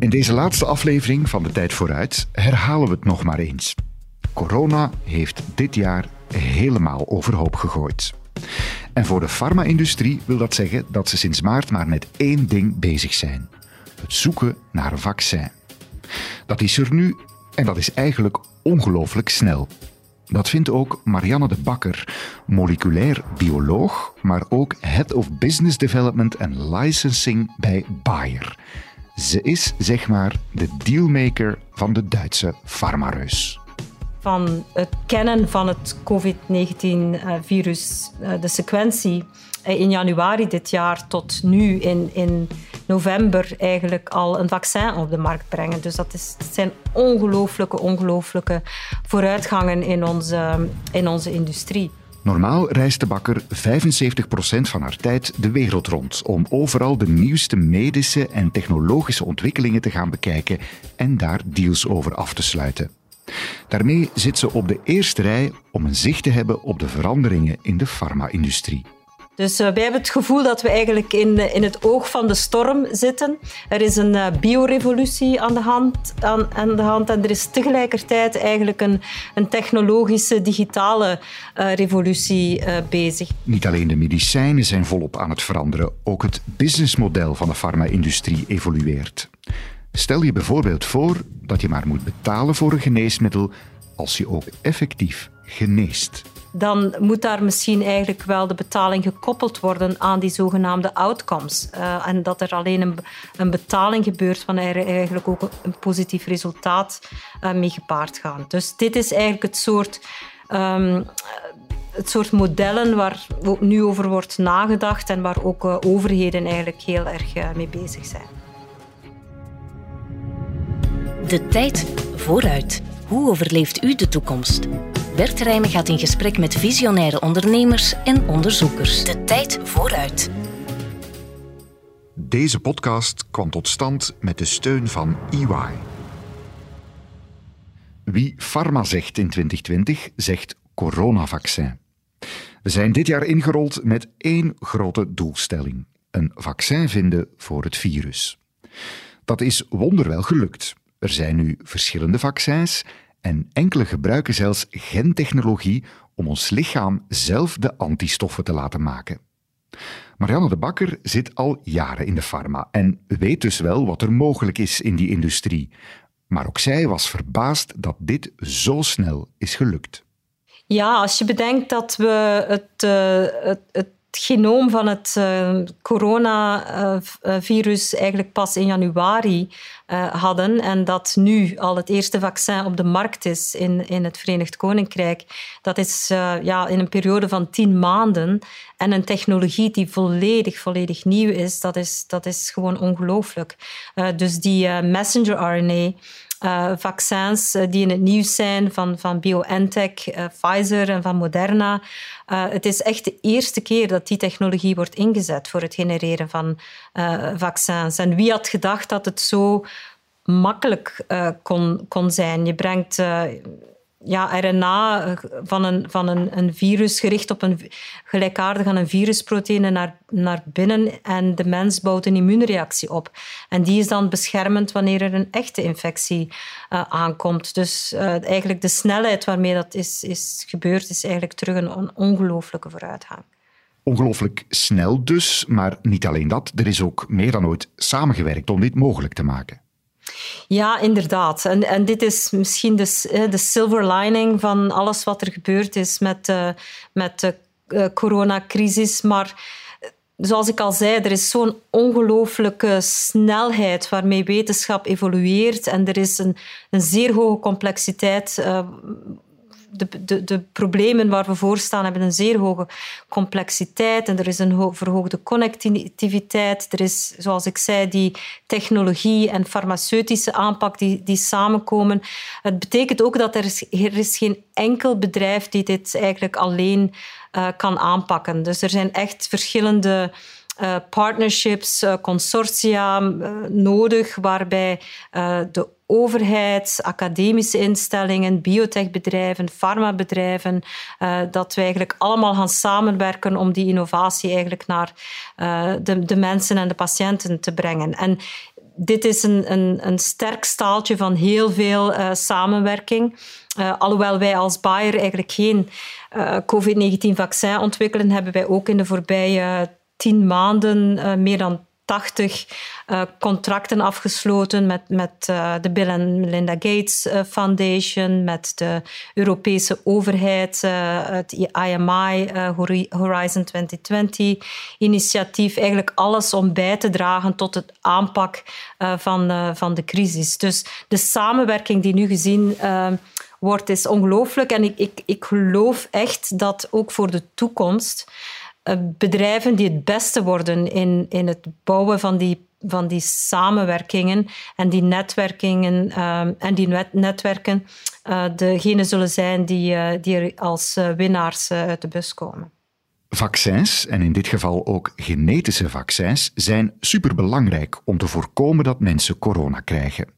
In deze laatste aflevering van De Tijd Vooruit herhalen we het nog maar eens. Corona heeft dit jaar helemaal overhoop gegooid. En voor de farma-industrie wil dat zeggen dat ze sinds maart maar met één ding bezig zijn: het zoeken naar een vaccin. Dat is er nu en dat is eigenlijk ongelooflijk snel. Dat vindt ook Marianne de Bakker, moleculair bioloog, maar ook Head of Business Development and Licensing bij Bayer. Ze is zeg maar de dealmaker van de Duitse farmareus. Van het kennen van het COVID-19-virus, eh, de sequentie eh, in januari dit jaar tot nu in, in november eigenlijk al een vaccin op de markt brengen. Dus dat, is, zijn ongelooflijke, ongelooflijke vooruitgangen in onze, in onze industrie. Normaal reist de bakker 75% van haar tijd de wereld rond om overal de nieuwste medische en technologische ontwikkelingen te gaan bekijken en daar deals over af te sluiten. Daarmee zit ze op de eerste rij om een zicht te hebben op de veranderingen in de farma-industrie. Dus uh, wij hebben het gevoel dat we eigenlijk in, in het oog van de storm zitten. Er is een uh, biorevolutie aan de, hand, aan, aan, de hand en er is tegelijkertijd eigenlijk een, een technologische, digitale revolutie bezig. Niet alleen de medicijnen zijn volop aan het veranderen, ook het businessmodel van de farma-industrie evolueert. Stel je bijvoorbeeld voor dat je maar moet betalen voor een geneesmiddel als je ook effectief geneest dan moet daar misschien eigenlijk wel de betaling gekoppeld worden aan die zogenaamde outcomes. Uh, en dat er alleen een, een, betaling gebeurt wanneer er eigenlijk ook een positief resultaat uh, mee gepaard gaat. Dus dit is eigenlijk het soort, um, het soort modellen waar nu over wordt nagedacht en waar ook uh, overheden eigenlijk heel erg mee bezig zijn. De tijd vooruit. Hoe overleeft u de toekomst? Bert Rijmen gaat in gesprek met visionaire ondernemers en onderzoekers. De tijd vooruit. Deze podcast kwam tot stand met de steun van EY. Wie pharma zegt in 2020, zegt coronavaccin. We zijn dit jaar ingerold met één grote doelstelling: een vaccin vinden voor het virus. Dat is wonderwel gelukt. Er zijn nu verschillende vaccins en enkele gebruiken zelfs gentechnologie om ons lichaam zelf de antistoffen te laten maken. Marianne de Bakker zit al jaren in de pharma en weet dus wel wat er mogelijk is in die industrie. Maar ook zij was verbaasd dat dit zo snel is gelukt. Ja, als je bedenkt dat we het, uh, het, het genoom van het uh, coronavirus eigenlijk pas in januari hadden en dat nu al het eerste vaccin op de markt is in, in het Verenigd Koninkrijk. Dat is ja, in een periode van tien maanden en een technologie die volledig, volledig nieuw is. Dat is, dat is gewoon ongelooflijk. dus die messenger-RNA uh, vaccins uh, die in het nieuws zijn van, van BioNTech, uh, Pfizer en van Moderna. het is echt de eerste keer dat die technologie wordt ingezet voor het genereren van vaccins. En wie had gedacht dat het zo makkelijk kon, kon zijn? Je brengt ja, RNA eh, van, een, van een, een virus gericht op een gelijkaardig aan een virusproteïne naar, naar binnen en de mens bouwt een immuunreactie op. En die is dan beschermend wanneer er een echte infectie uh, aankomt. Dus uh, eigenlijk de snelheid waarmee dat is, is gebeurd is eigenlijk terug een ongelooflijke vooruitgang. Ongelooflijk snel dus, maar niet alleen dat. Er is ook meer dan ooit samengewerkt om dit mogelijk te maken. Ja, inderdaad. En, en dit is misschien de, de silver lining van alles wat er gebeurd is met, uh, met de uh, coronacrisis. Maar eh, zoals ik al zei, er is zo'n ongelooflijke snelheid waarmee wetenschap evolueert. En er is een, een zeer hoge complexiteit de, de, de, problemen waar we voor staan hebben een zeer hoge complexiteit en er is een verhoogde connectiviteit. Er is, zoals ik zei, die technologie en farmaceutische aanpak die, die samenkomen. Het betekent ook dat er is, er is geen enkel bedrijf die dit eigenlijk alleen uh, kan aanpakken. Dus er zijn echt verschillende uh, partnerships, uh, consortia nodig, waarbij de overheid, academische instellingen, biotechbedrijven, farmabedrijven, dat we eigenlijk allemaal gaan samenwerken om die innovatie eigenlijk naar de, de mensen en de patiënten te brengen. En dit is een, een, een sterk staaltje van heel veel samenwerking. alhoewel wij als Bayer eigenlijk geen COVID-19-vaccin ontwikkelen, hebben wij ook in de voorbije tien maanden meer dan 80 uh, contracten afgesloten met, met uh, de Bill and Melinda Gates uh, Foundation, met de Europese overheid, het IMI, Horizon 2020 initiatief. Eigenlijk alles om bij te dragen tot het aanpak van, van de crisis. Dus de samenwerking die nu gezien wordt, is ongelooflijk. En ik, ik, ik geloof echt dat ook voor de toekomst eh, bedrijven die het beste worden in, in het bouwen van die, van die samenwerkingen en die netwerkingen uh, en die net netwerken uh, degene zullen zijn die, die er als winnaars uit de bus komen. Vaccins, en in dit geval ook genetische vaccins, zijn superbelangrijk om te voorkomen dat mensen corona krijgen.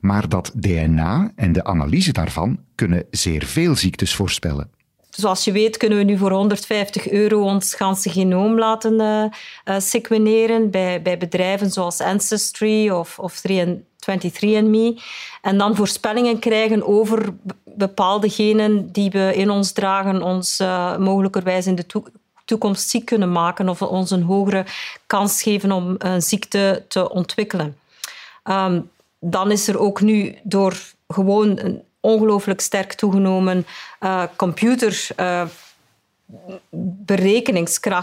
Maar dat DNA en de analyse daarvan kunnen zeer veel ziektes voorspellen. Zoals je weet kunnen we nu voor 150 euro ons ganse genoom laten uh, uh, sequeneren bij, bij bedrijven zoals Ancestry of, of 23andMe. En dan voorspellingen krijgen over bepaalde genen die we in ons dragen, ons uh, mogelijkerwijs in de toekomst ziek kunnen maken of ons een hogere kans geven om een ziekte te ontwikkelen. Um, dan is er ook nu door gewoon ongelooflijk sterk toegenomen uh,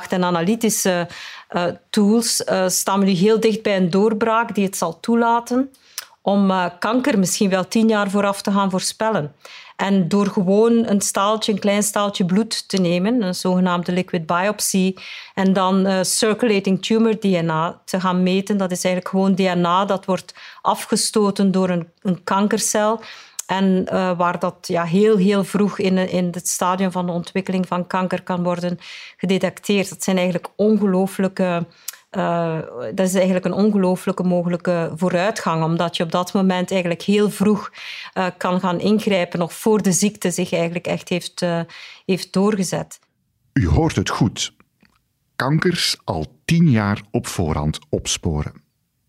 en analytische uh, tools staan we nu heel dicht bij een doorbraak die het zal toelaten om kanker misschien wel tien jaar vooraf te gaan voorspellen. En door gewoon een staaltje, een klein staaltje bloed te nemen, een zogenaamde liquid biopsy, en dan circulating tumor DNA te gaan meten, dat is eigenlijk gewoon DNA dat wordt afgestoten door een, een kankercel. En uh, waar dat ja, heel, heel vroeg in, in het stadium van de ontwikkeling van kanker kan worden gedetecteerd. Dat zijn eigenlijk ongelooflijke... Uh, dat is eigenlijk een ongelooflijke mogelijke vooruitgang, omdat je op dat moment eigenlijk heel vroeg uh, kan gaan ingrijpen, nog voor de ziekte zich eigenlijk echt heeft, heeft doorgezet. U hoort het goed. Kankers al tien jaar op voorhand opsporen.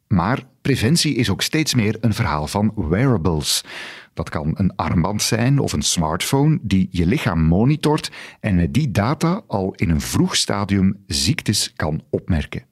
Maar preventie is ook steeds meer een verhaal van wearables. Dat kan een armband zijn of een smartphone die je lichaam monitort en met die data al in een vroeg stadium ziektes kan opmerken.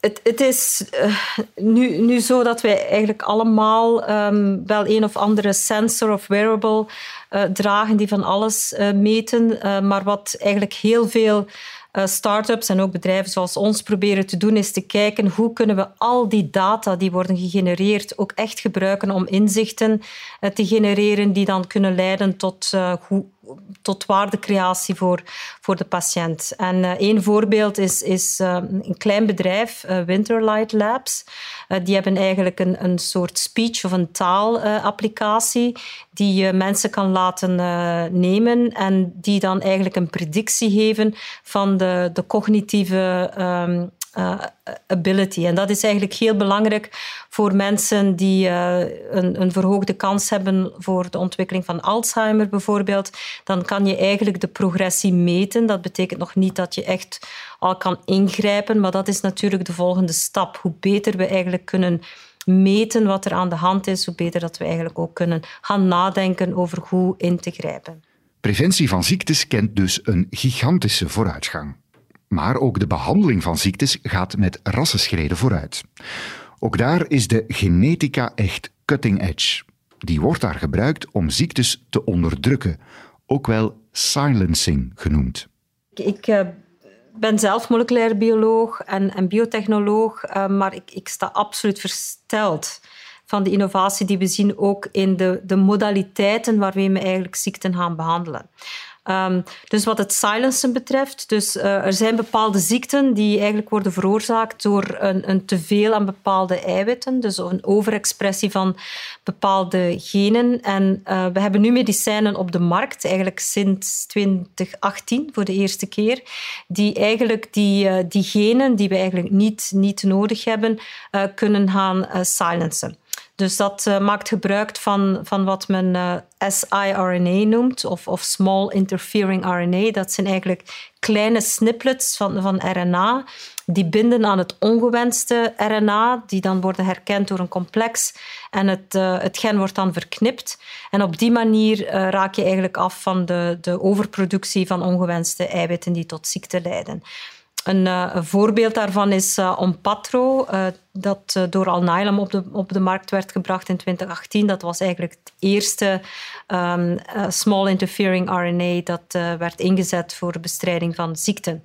Het, het is uh, nu, nu zo dat wij eigenlijk allemaal um, wel een of andere sensor of wearable uh, dragen die van alles uh, meten. maar wat eigenlijk heel veel start-ups en ook bedrijven zoals ons proberen te doen, is te kijken hoe kunnen we al die data die worden gegenereerd ook echt gebruiken om inzichten uh, te genereren die dan kunnen leiden tot uh, tot waardecreatie voor, voor de patiënt. En uh, één voorbeeld is, is uh, een klein bedrijf, uh, Winterlight Labs. die hebben eigenlijk een, een soort speech of een taalapplicatie die je mensen kan laten nemen en die dan eigenlijk een predictie geven van de, de cognitieve um, uh, ability. En dat is eigenlijk heel belangrijk voor mensen die uh, een, een, verhoogde kans hebben voor de ontwikkeling van Alzheimer bijvoorbeeld. Dan kan je eigenlijk de progressie meten. Dat betekent nog niet dat je echt al kan ingrijpen, maar dat is natuurlijk de volgende stap. Hoe beter we eigenlijk kunnen meten wat er aan de hand is, hoe beter dat we eigenlijk ook kunnen gaan nadenken over hoe in te grijpen. Preventie van ziektes kent dus een gigantische vooruitgang. Maar ook de behandeling van ziektes gaat met rassenschreden vooruit. Ook daar is de genetica echt cutting edge. Die wordt daar gebruikt om ziektes te onderdrukken, ook wel silencing genoemd. Ik uh, ben zelf moleculair bioloog en, en biotechnoloog, uh, maar ik, ik, sta absoluut versteld van de innovatie die we zien ook in de, de modaliteiten waarmee we eigenlijk ziekten gaan behandelen. Um, dus wat het silencen betreft, dus uh, er zijn bepaalde ziekten die eigenlijk worden veroorzaakt door een, een teveel aan bepaalde eiwitten, dus een overexpressie van bepaalde genen. En uh, we hebben nu medicijnen op de markt, eigenlijk sinds 2018 voor de eerste keer, die eigenlijk die, uh, die genen die we eigenlijk niet, niet nodig hebben, kunnen gaan silencen. Dus dat uh, maakt gebruik van, van wat men uh, siRNA noemt, of, of small interfering RNA. Dat zijn eigenlijk kleine snippets van, van RNA die binden aan het ongewenste RNA, die dan worden herkend door een complex en het, uh, het gen wordt dan verknipt. En op die manier raak je eigenlijk af van de, de overproductie van ongewenste eiwitten die tot ziekte leiden. Een, uh, een, voorbeeld daarvan is uh, Onpatro, uh, dat door Alnylam op de, op de markt werd gebracht in 2018. Dat was eigenlijk het eerste um, small interfering RNA dat werd ingezet voor de bestrijding van ziekten.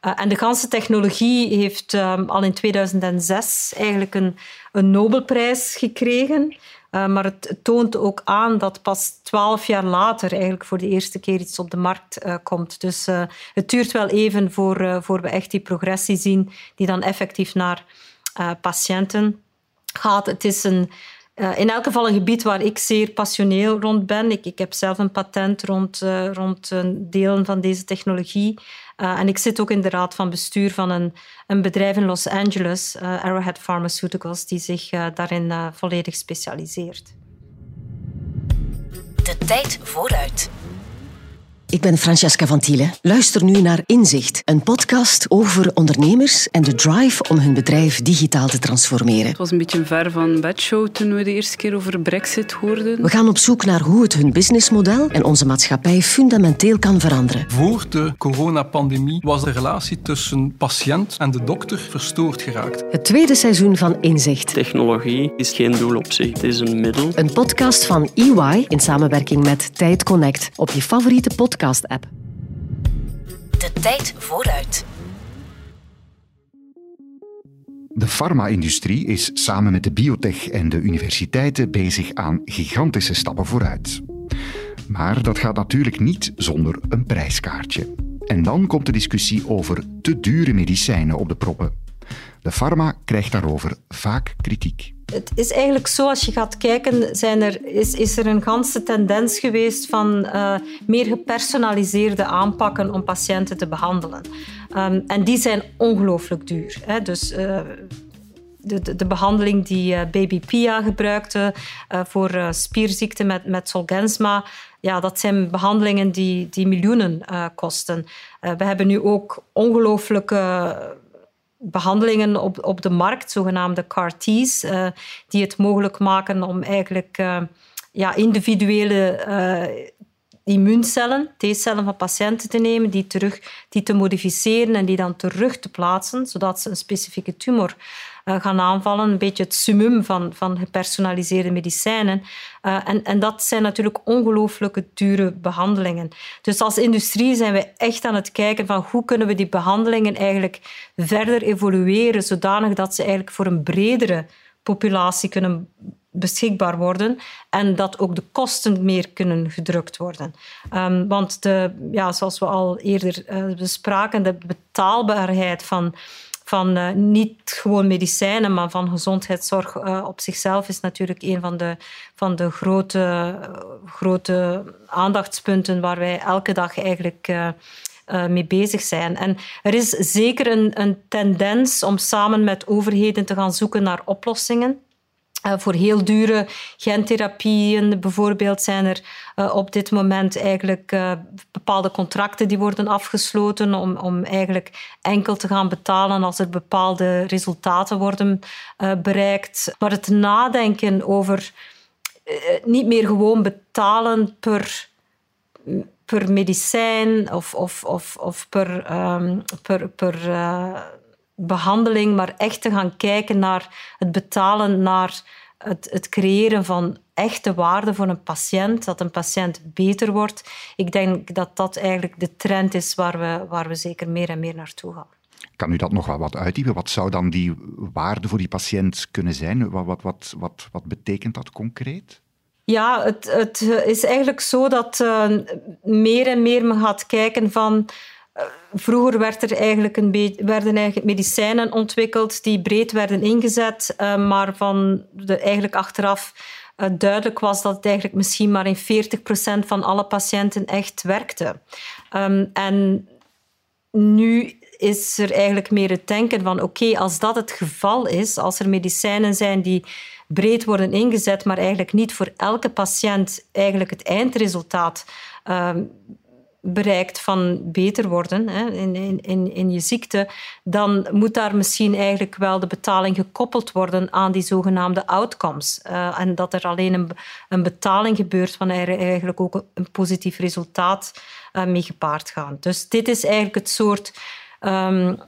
en de ganse technologie heeft um, al in 2006 eigenlijk een, een Nobelprijs gekregen. Uh, maar het toont ook aan dat pas twaalf jaar later eigenlijk voor de eerste keer iets op de markt uh, komt. Dus uh, het duurt wel even voor, voor we echt die progressie zien die dan effectief naar patiënten gaat. Het is een, in elk geval een gebied waar ik zeer passioneel rond ben. Ik, ik heb zelf een patent rond, rond delen van deze technologie. Uh, en ik zit ook in de raad van bestuur van een, een bedrijf in Los Angeles, uh, Arrowhead Pharmaceuticals, die zich uh, daarin volledig specialiseert. De tijd vooruit. Ik ben Francesca van Thielen. Luister nu naar Inzicht, een podcast over ondernemers en de drive om hun bedrijf digitaal te transformeren. Het was een beetje ver van bedshow toen we de eerste keer over Brexit hoorden. We gaan op zoek naar hoe het hun businessmodel en onze maatschappij fundamenteel kan veranderen. Voor de coronapandemie was de relatie tussen patiënt en de dokter verstoord geraakt. Het tweede seizoen van Inzicht. Technologie is geen doel op zich, het is een middel. Een podcast van EY in samenwerking met Tijd Connect op je favoriete podcast podcast-app. De tijd vooruit. De farma-industrie is samen met de biotech en de universiteiten bezig aan gigantische stappen vooruit. Maar dat gaat natuurlijk niet zonder een prijskaartje. En dan komt de discussie over te dure medicijnen op de proppen. De pharma krijgt daarover vaak kritiek het is eigenlijk zo, als je gaat kijken, zijn er, is, is er een ganse tendens geweest van uh, meer gepersonaliseerde aanpakken om patiënten te behandelen. Um, en die zijn ongelooflijk duur. Hè. Dus uh, de, de, de, behandeling die uh, Baby Pia gebruikte voor spierziekte met, met Zolgensma, ja, dat zijn behandelingen die, die miljoenen kosten. we hebben nu ook ongelooflijke behandelingen op, op de markt, zogenaamde CAR-T's, uh, die het mogelijk maken om eigenlijk uh, ja, individuele uh, immuuncellen, T-cellen van patiënten te nemen, die, terug, die te modificeren en die dan terug te plaatsen, zodat ze een specifieke tumor gaan aanvallen. Een beetje het summum van, van gepersonaliseerde medicijnen. Uh, en, en dat zijn natuurlijk ongelooflijke dure behandelingen. Dus als industrie zijn we echt aan het kijken van hoe kunnen we die behandelingen eigenlijk verder evolueren, zodanig dat ze eigenlijk voor een bredere populatie kunnen beschikbaar worden en dat ook de kosten meer kunnen gedrukt worden. Um, want de, ja, zoals we al eerder uh, bespraken, de betaalbaarheid van van uh, niet gewoon medicijnen, maar van gezondheidszorg uh, op zichzelf is natuurlijk een van de, van de grote, grote aandachtspunten waar wij elke dag eigenlijk mee bezig zijn. En er is zeker een, een tendens om samen met overheden te gaan zoeken naar oplossingen. Uh, voor heel dure gentherapieën bijvoorbeeld zijn er uh, op dit moment eigenlijk uh, bepaalde contracten die worden afgesloten om, om eigenlijk enkel te gaan betalen als er bepaalde resultaten worden bereikt. Maar het nadenken over niet meer gewoon betalen per, per medicijn of, of, of, of per, um, per, per behandeling, maar echt te gaan kijken naar het betalen, naar het, het creëren van echte waarde voor een patiënt, dat een patiënt beter wordt. Ik denk dat dat eigenlijk de trend is waar we, waar we zeker meer en meer naartoe gaan. Kan u dat nog wat uitdiepen? Wat zou dan die waarde voor die patiënt kunnen zijn? Wat, wat, wat, wat, wat betekent dat concreet? Ja, het, het is eigenlijk zo dat uh, meer en meer men gaat kijken van Vroeger werd er eigenlijk een werden eigenlijk medicijnen ontwikkeld die breed werden ingezet, uh, maar van de, eigenlijk achteraf uh, duidelijk was dat het eigenlijk misschien maar in 40% van alle patiënten echt werkte. Um, en nu is er eigenlijk meer het denken van oké, als dat het geval is, als er medicijnen zijn die breed worden ingezet, maar eigenlijk niet voor elke patiënt eigenlijk het eindresultaat um, bereikt van beter worden hè, in, in, in je ziekte, dan moet daar misschien eigenlijk wel de betaling gekoppeld worden aan die zogenaamde outcomes. Uh, en dat er alleen een, een betaling gebeurt er eigenlijk ook een positief resultaat uh, mee gepaard gaat. Dus dit is eigenlijk het soort... Um,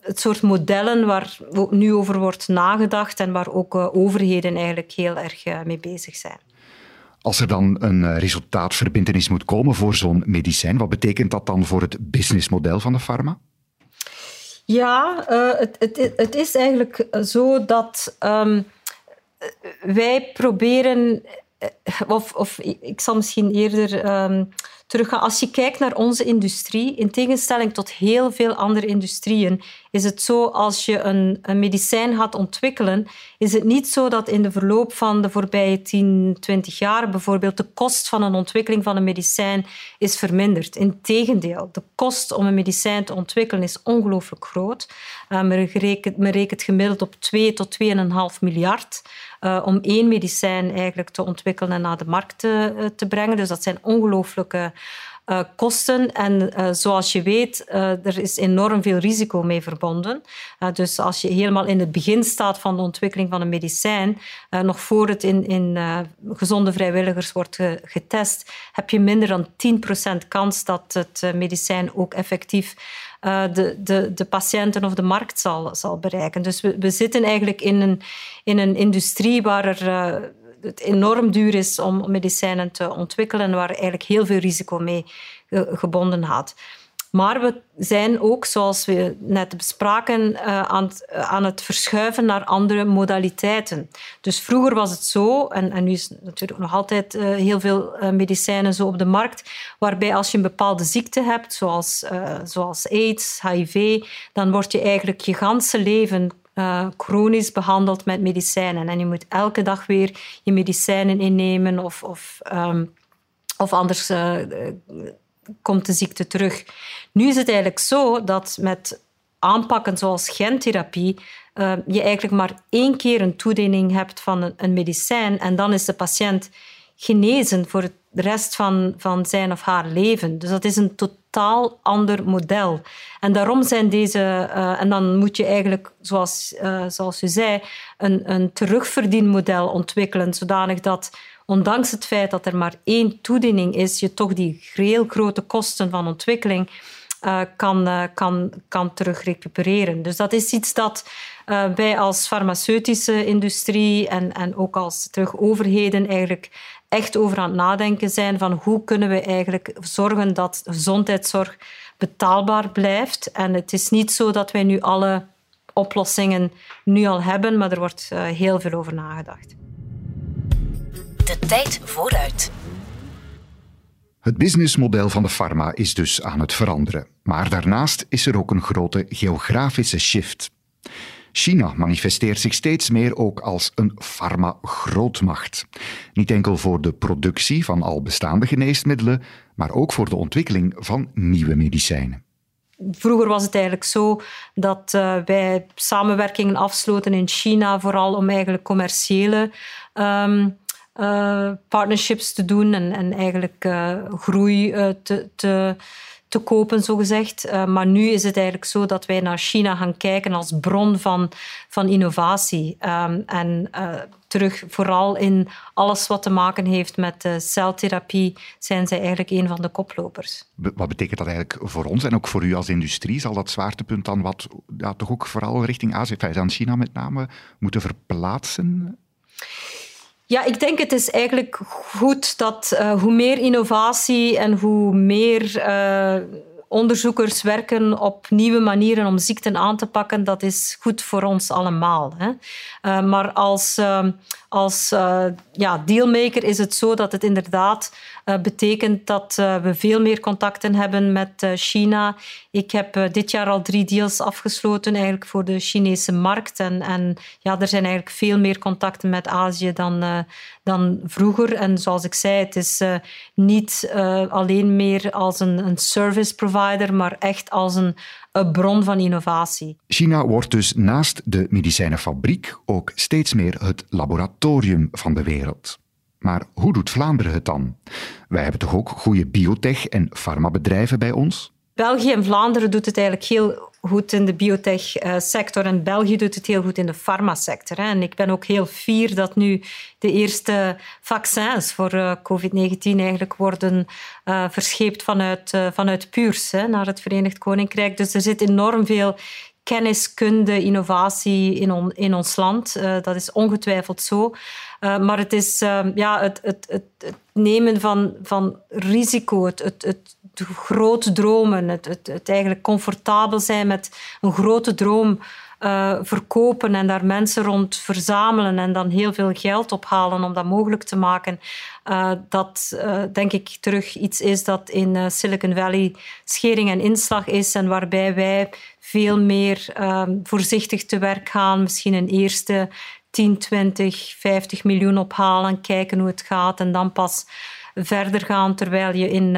het soort modellen waar nu over wordt nagedacht en waar ook uh, overheden eigenlijk heel erg mee bezig zijn. Als er dan een eh, resultaatverbindenis moet komen voor zo'n medicijn, wat betekent dat dan voor het businessmodel van de farma? Ja, uh, het, het, is eigenlijk zo dat um, wij proberen, of, of, ik zal misschien eerder um, teruggaan. Als je kijkt naar onze industrie, in tegenstelling tot heel veel andere industrieën, is het zo als je een, een medicijn gaat ontwikkelen, is het niet zo dat in de verloop van de voorbije 10, 20 jaar bijvoorbeeld de kost van een ontwikkeling van een medicijn is verminderd. Integendeel, de kost om een medicijn te ontwikkelen is ongelooflijk groot. Uh, men, rekent, men rekent gemiddeld op 2 tot 2,5 miljard. Uh, om één medicijn eigenlijk te ontwikkelen en naar de markt te, uh, te brengen. Dus dat zijn ongelooflijke uh, kosten. En uh, zoals je weet, uh, er is enorm veel risico mee verbonden. dus als je helemaal in het begin staat van de ontwikkeling van een medicijn, nog voor het in, in gezonde vrijwilligers wordt getest, heb je minder dan 10% kans dat het medicijn ook effectief de, de, de patiënten of de markt zal, zal bereiken. Dus we, we zitten eigenlijk in een, in een industrie waar er het enorm duur is om medicijnen te ontwikkelen en waar eigenlijk heel veel risico mee gebonden had. Maar we zijn ook, zoals we net bespraken, eh, aan het, aan het verschuiven naar andere modaliteiten. Dus vroeger was het zo, en, nu is natuurlijk nog altijd uh, heel veel medicijnen zo op de markt, waarbij als je een bepaalde ziekte hebt, zoals, zoals AIDS, HIV, dan word je eigenlijk je ganse leven uh, chronisch behandeld met medicijnen. En je moet elke dag weer je medicijnen innemen of, of, um, of anders uh, komt de ziekte terug. Nu is het eigenlijk zo dat met aanpakken zoals gentherapie uh, je eigenlijk maar één keer een toediening hebt van een, een medicijn en dan is de patiënt genezen voor de rest van, van zijn of haar leven. Dus dat is een totaal ander model. En daarom zijn deze... Uh, en dan moet je eigenlijk, zoals, uh, zoals u zei, een, een terugverdienmodel ontwikkelen, zodanig dat ondanks het feit dat er maar één toediening is, je toch die heel grote kosten van ontwikkeling uh, kan, uh, kan, kan. Dus dat is iets dat uh, wij als farmaceutische industrie en, en ook als terug overheden eigenlijk echt over aan het nadenken zijn van hoe kunnen we eigenlijk zorgen dat gezondheidszorg betaalbaar blijft. En het is niet zo dat wij nu alle oplossingen nu al hebben, maar er wordt uh, heel veel over nagedacht. De tijd vooruit. Het businessmodel van de pharma is dus aan het veranderen. Maar daarnaast is er ook een grote geografische shift. China manifesteert zich steeds meer ook als een farma-grootmacht. Niet enkel voor de productie van al bestaande geneesmiddelen, maar ook voor de ontwikkeling van nieuwe medicijnen. Vroeger was het eigenlijk zo dat uh, wij samenwerkingen afsloten in China, vooral om eigenlijk commerciële um, uh, partnerships te doen en, en eigenlijk uh, groei te, te te kopen, zogezegd. Uh, maar nu is het eigenlijk zo dat wij naar China gaan kijken als bron van, van innovatie. Um, en uh, terug vooral in alles wat te maken heeft met celtherapie zijn zij eigenlijk een van de koplopers. Wat betekent dat eigenlijk voor ons en ook voor u als industrie? Zal dat zwaartepunt dan wat ja, toch ook vooral richting Azië, aan China met name, moeten verplaatsen? Ja, ik denk het is eigenlijk goed dat uh, hoe meer innovatie en hoe meer uh, onderzoekers werken op nieuwe manieren om ziekten aan te pakken, dat is goed voor ons allemaal. Hè. Uh, maar als, als ja, dealmaker is het zo dat het inderdaad betekent dat we veel meer contacten hebben met China. Ik heb dit jaar al drie deals afgesloten eigenlijk voor de Chinese markt. En, en ja, er zijn eigenlijk veel meer contacten met Azië dan, dan vroeger. En zoals ik zei, het is niet alleen meer als een, een, service provider, maar echt als een, een, bron van innovatie. China wordt dus naast de medicijnenfabriek ook steeds meer het laboratorium van de wereld. Maar hoe doet Vlaanderen het dan? Wij hebben toch ook goede biotech- en farmabedrijven bij ons? België en Vlaanderen doet het eigenlijk heel goed in de biotech-sector en België doet het heel goed in de farmasector. En ik ben ook heel fier dat nu de eerste vaccins voor eh, COVID-19 eigenlijk worden uh, verscheept vanuit, vanuit Puurs naar het Verenigd Koninkrijk. Dus er zit enorm veel kenniskunde, innovatie in, in ons land. dat is ongetwijfeld zo. maar het is ja, het, het, het, het, nemen van, van risico, het, het, het groot dromen, het, het, eigenlijk comfortabel zijn met een grote droom uh, verkopen en daar mensen rond verzamelen en dan heel veel geld ophalen om dat mogelijk te maken. Uh, dat uh, denk ik terug iets is dat in Silicon Valley schering en inslag is en waarbij wij veel meer voorzichtig te werk gaan, misschien een eerste 10, 20, 50 miljoen ophalen, kijken hoe het gaat en dan pas verder gaan terwijl je in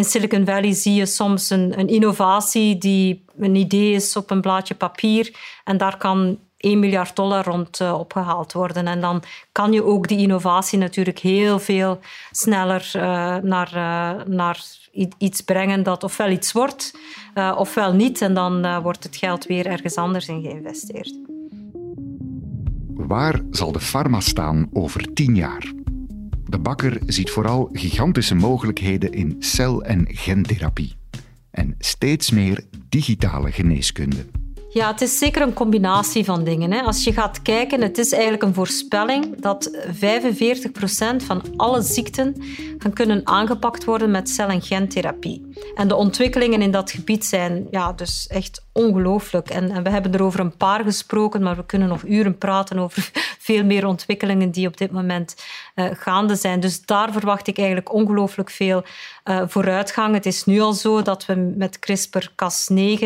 in Silicon Valley zie je soms een, een innovatie die een idee is op een blaadje papier en daar kan 1 miljard dollar rond uh, opgehaald worden. En dan kan je ook die innovatie natuurlijk heel veel sneller uh, naar, uh, naar iets brengen dat ofwel iets wordt, ofwel niet. En dan wordt het geld weer ergens anders in geïnvesteerd. Waar zal de pharma staan over tien jaar? De bakker ziet vooral gigantische mogelijkheden in cel- en gentherapie. En steeds meer digitale geneeskunde. Ja, het is zeker een combinatie van dingen. Hè. Als je gaat kijken, het is eigenlijk een voorspelling dat 45% van alle ziekten gaan kunnen aangepakt worden met cel- en gentherapie. En de ontwikkelingen in dat gebied zijn ja, dus echt ongelooflijk. En, en, we hebben er over een paar gesproken, maar we kunnen nog uren praten over veel meer ontwikkelingen die op dit moment uh, gaande zijn. Dus daar verwacht ik eigenlijk ongelooflijk veel uh, vooruitgang. Het is nu al zo dat we met CRISPR-Cas9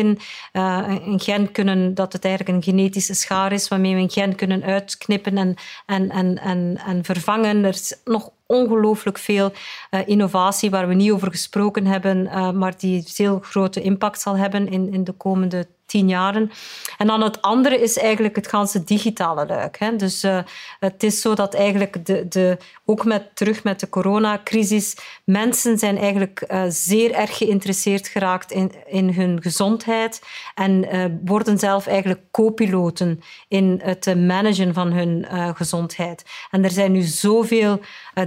uh, een gen kunnen, dat het eigenlijk een genetische schaar is waarmee we een gen kunnen uitknippen en, en, en, en, en vervangen. Er is nog ongelooflijk veel uh, innovatie waar we niet over gesproken hebben, uh, maar die heel grote impact zal hebben in, in de komende tien jaren. En dan het andere is eigenlijk het ganse digitale luik. Hè. Dus uh, het is zo dat eigenlijk de, de, ook met, terug met de coronacrisis, mensen zijn eigenlijk uh, zeer erg geïnteresseerd geraakt in, in hun gezondheid en uh, worden zelf eigenlijk co-piloten in het managen van hun gezondheid. En er zijn nu zoveel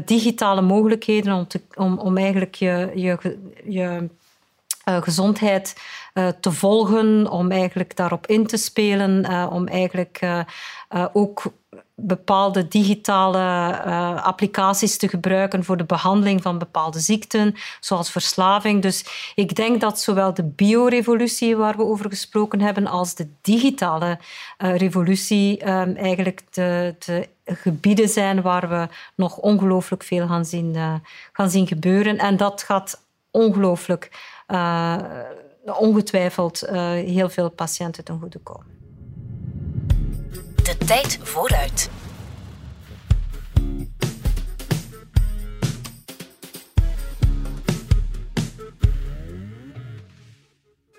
digitale mogelijkheden om, te, om, om eigenlijk je, je, je gezondheid uh, te volgen, om eigenlijk daarop in te spelen, uh, om eigenlijk ook bepaalde digitale applicaties te gebruiken voor de behandeling van bepaalde ziekten, zoals verslaving. Dus ik denk dat zowel de biorevolutie waar we over gesproken hebben, als de digitale revolutie ehm, eigenlijk de, de gebieden zijn waar we nog ongelooflijk veel gaan zien, gaan zien gebeuren. En dat gaat ongelooflijk ongetwijfeld uh, heel veel patiënten ten goede komen. De tijd vooruit.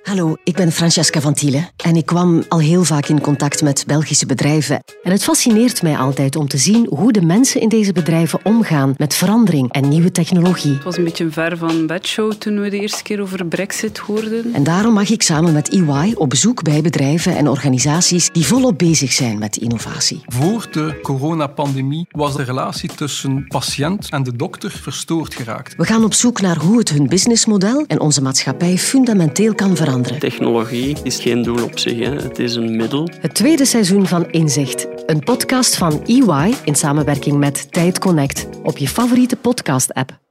Hallo, ik ben Francesca van Thiele en ik kwam al heel vaak in contact met Belgische bedrijven. En het fascineert mij altijd om te zien hoe de mensen in deze bedrijven omgaan met verandering en nieuwe technologie. Het was een beetje ver van bedshow toen we de eerste keer over Brexit hoorden. En daarom mag ik samen met EY op bezoek bij bedrijven en organisaties die volop bezig zijn met innovatie. Voor de coronapandemie was de relatie tussen patiënt en de dokter verstoord geraakt. We gaan op zoek naar hoe het hun businessmodel en onze maatschappij fundamenteel kan veranderen. Technologie is geen doel op zich, hè. het is een middel. Het tweede seizoen van Inzicht, een podcast van EY in samenwerking met Tijd Connect op je favoriete podcast-app.